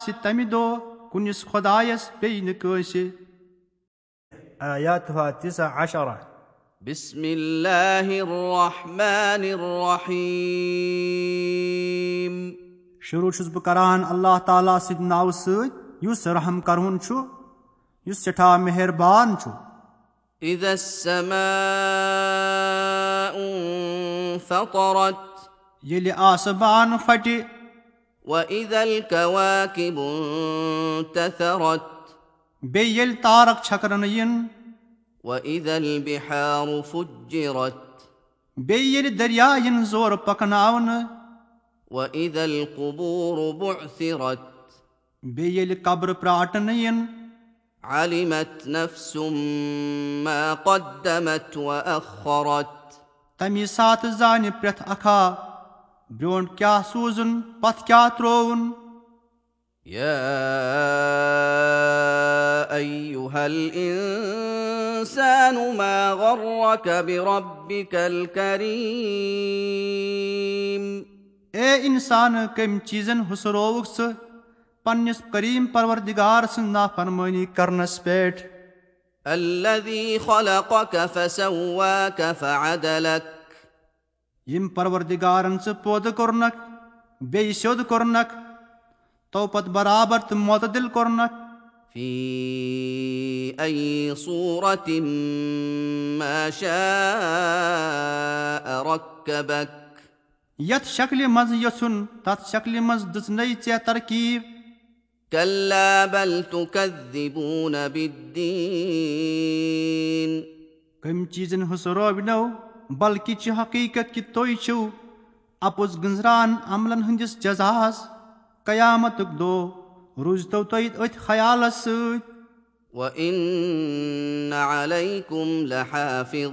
تمہِ دۄہ کُنِس خۄدایس بیٚیہِ نہٕ کٲنٛسہِ آياتها تسع عشرة بسم الله الرحمن الرحيم شروٗع چھُس بہٕ کران اللہ تعالیٰ سٕنٛدِ ناوٕ سۭتۍ یُس رحم کرُن چھُ یُس سٮ۪ٹھاہ مہربان چھُ إذا السماء انفطرت ییٚلہِ آسمان پھٹہِ وإذا الكواكب انتثرت. بیٚیہِ ییٚلہِ تارک چھکرنہٕ یِن وإذا البحار فجرت. بیٚیہِ ییٚلہِ دریا یِن زورٕ پکناونہٕ وإذا القبور بعثرت. بیٚیہِ ییٚلہِ قبرٕ پراٹنہٕ یِن علمت نفس ما قدمت وأخرت. تمہِ ساتہٕ زانہِ پرٛٮ۪تھ اکھا برٛونٛٹھ کیٛاہ سوٗزُن پتھ کیٛاہ ترٛووُن يا أيها الإنسان ما غرك بربك الكريم اے اِنسان کٔمۍ چیٖزن ہُسرووُکھ ژٕ پننِس کریٖم پروردِگار سٕنٛز نافرمٲنی کرنس پٮ۪ٹھ الذي خلقك فسواك فعدلك یِم پروردِگارن ژٕ پٲدٕ کوٚرنکھ بیٚیہِ سیٚود کوٚرنکھ تو پتہٕ برابر تہٕ معتدِل کوٚرنکھ في أي صورة ما شاء ركبك یتھ شکلہِ منٛز یژھُن تتھ شکلہِ منٛز دِژنَے ژےٚ ترکیٖب كلا بل تكذبون بالدين کٔمۍ چیٖزن ہُسرٲونو بلکہِ چھِ حقیٖقت کہِ تُہۍ چھِو اَپُز گنٛزران عملن ہٕنٛدِس جزاہس قیامتُک دۄہ روٗزتو تۄہہِ أتھۍ خیالس سۭتۍ وإن عليكم لحافظين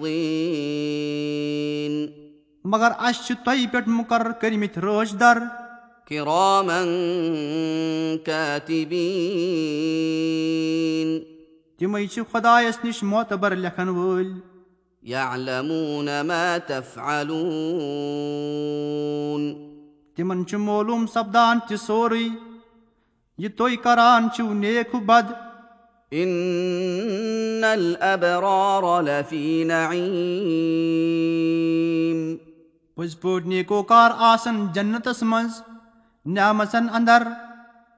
مگر اسہِ چھِ تۄہہِ پٮ۪ٹھ مُقرر کٔرمٕتۍ رٲچھ در كراما كاتبين تِمے چھِ خۄدایس نِش معتبر لیکھن وٲلۍ يعلمون ما تفعلون. تِمن چھُ معلوٗم سپدان تہِ سورُے یہِ تُہۍ کران چھِو نیکھ بد. إن الأبرار لفي نعيم. پٔزۍ پٲٹھۍ نیکوکار آسن جنتس منٛز نعمژن انٛدر.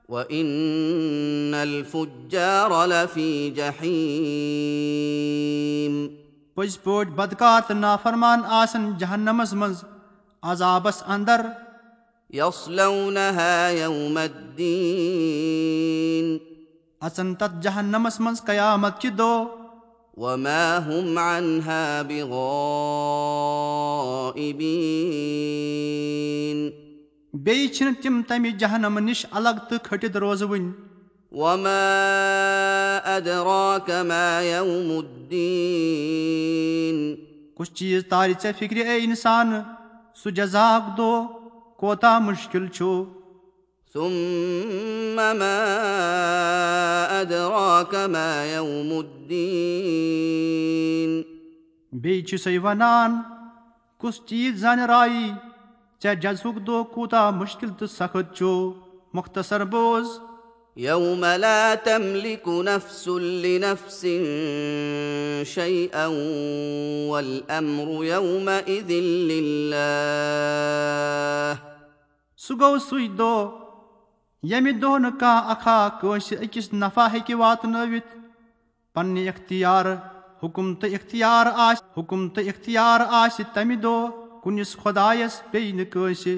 وإن الفجار لفي جحيم پٔزۍ پٲٹھۍ بدکار تہٕ نافرمان آسن جہنمس منٛز عذابس انٛدر۔ اژن تتھ جہنمس منٛز قیامت کہِ دۄہ عنها بغائبين بیٚیہِ چھِنہٕ تِم تمہِ جہنم نِش الگ تہٕ کھٔٹِتھ روزوٕنۍ أدراك ما يوم الدين. کُس چیٖز تارِ ژےٚ فِکرِ اے اِنسان سُہ جزاک دۄہ کوتاہ مُشکِل چھُ ثم ما أدراك ما يوم الدين. بیٚیہِ چھُ سُے ونان کُس چیٖز زانہِ رایی ژےٚ جزہُک دۄہ کوٗتاہ مُشکِل تہٕ سخت چھُ مختصر بوز يوم لا تملك نفس لنفس شيئا والأمر يومئذ لله سُہ گوٚو سُے دۄہ ییٚمہِ دۄہ نہٕ کانٛہہ اکھا کٲنٛسہِ أکِس نفع ہیٚکہِ واتنٲوِتھ پننہِ اختیار حُکُم تہٕ اختیار آسہِ حُکُم تہٕ اختیار آسہِ تمہِ دۄہ کُنِس خۄدایس بیٚیہِ نہٕ کٲنٛسہِ